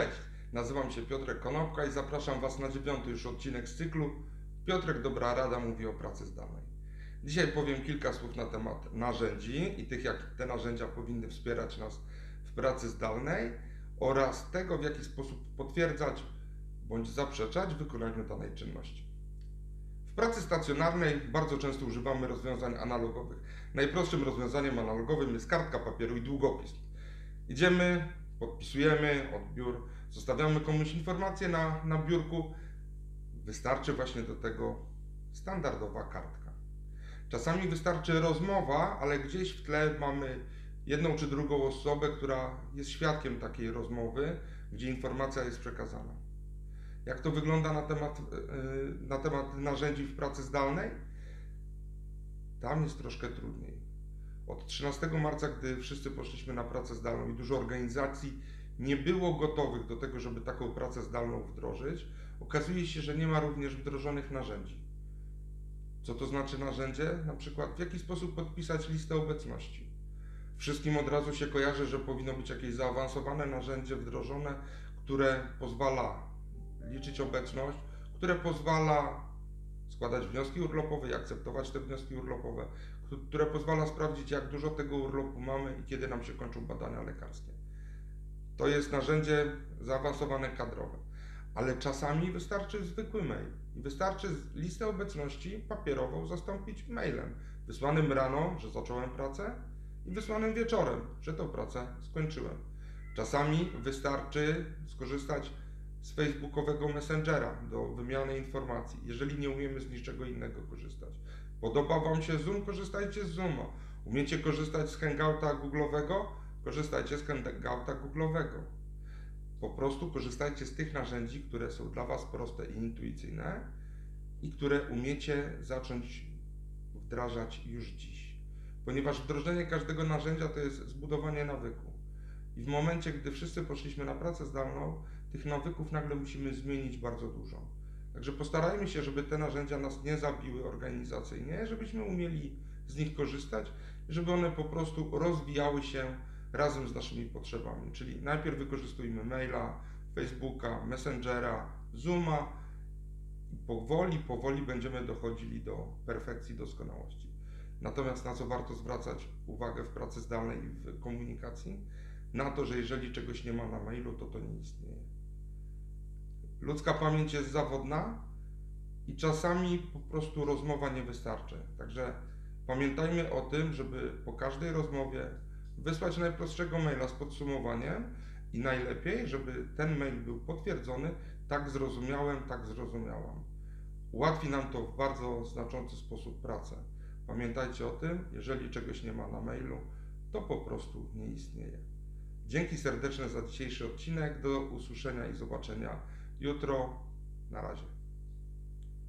Cześć, nazywam się Piotrek Konopka i zapraszam Was na dziewiąty już odcinek z cyklu Piotrek Dobra Rada mówi o pracy zdalnej. Dzisiaj powiem kilka słów na temat narzędzi i tych, jak te narzędzia powinny wspierać nas w pracy zdalnej oraz tego, w jaki sposób potwierdzać bądź zaprzeczać wykonaniu danej czynności. W pracy stacjonarnej bardzo często używamy rozwiązań analogowych. Najprostszym rozwiązaniem analogowym jest kartka papieru i długopis. Idziemy, podpisujemy odbiór, zostawiamy komuś informację na, na biurku. Wystarczy właśnie do tego standardowa kartka. Czasami wystarczy rozmowa, ale gdzieś w tle mamy jedną czy drugą osobę, która jest świadkiem takiej rozmowy, gdzie informacja jest przekazana. Jak to wygląda na temat, yy, na temat narzędzi w pracy zdalnej? Tam jest troszkę trudniej. Od 13 marca, gdy wszyscy poszliśmy na pracę zdalną i dużo organizacji nie było gotowych do tego, żeby taką pracę zdalną wdrożyć, okazuje się, że nie ma również wdrożonych narzędzi. Co to znaczy narzędzie? Na przykład w jaki sposób podpisać listę obecności. Wszystkim od razu się kojarzy, że powinno być jakieś zaawansowane narzędzie wdrożone, które pozwala liczyć obecność, które pozwala składać wnioski urlopowe i akceptować te wnioski urlopowe, które pozwala sprawdzić, jak dużo tego urlopu mamy i kiedy nam się kończą badania lekarskie. To jest narzędzie zaawansowane kadrowe, ale czasami wystarczy zwykły mail wystarczy listę obecności papierową zastąpić mailem wysłanym rano, że zacząłem pracę i wysłanym wieczorem, że tą pracę skończyłem. Czasami wystarczy skorzystać z facebookowego messengera do wymiany informacji, jeżeli nie umiemy z niczego innego korzystać. Podoba Wam się Zoom? Korzystajcie z Zooma. Umiecie korzystać z Hangouta Google'owego? Korzystajcie z Hangouta Google'owego. Po prostu korzystajcie z tych narzędzi, które są dla Was proste i intuicyjne i które umiecie zacząć wdrażać już dziś. Ponieważ wdrożenie każdego narzędzia to jest zbudowanie nawyku. I w momencie, gdy wszyscy poszliśmy na pracę zdalną, tych nawyków nagle musimy zmienić bardzo dużo. Także postarajmy się, żeby te narzędzia nas nie zabiły organizacyjnie, żebyśmy umieli z nich korzystać, żeby one po prostu rozwijały się razem z naszymi potrzebami. Czyli najpierw wykorzystujmy maila, Facebooka, Messengera, Zooma i powoli, powoli będziemy dochodzili do perfekcji, doskonałości. Natomiast na co warto zwracać uwagę w pracy zdalnej i w komunikacji? Na to, że jeżeli czegoś nie ma na mailu, to to nie istnieje. Ludzka pamięć jest zawodna i czasami po prostu rozmowa nie wystarczy. Także pamiętajmy o tym, żeby po każdej rozmowie wysłać najprostszego maila z podsumowaniem i najlepiej, żeby ten mail był potwierdzony, tak zrozumiałem, tak zrozumiałam. Ułatwi nam to w bardzo znaczący sposób pracę. Pamiętajcie o tym, jeżeli czegoś nie ma na mailu, to po prostu nie istnieje. Dzięki serdeczne za dzisiejszy odcinek. Do usłyszenia i zobaczenia jutro. Na razie.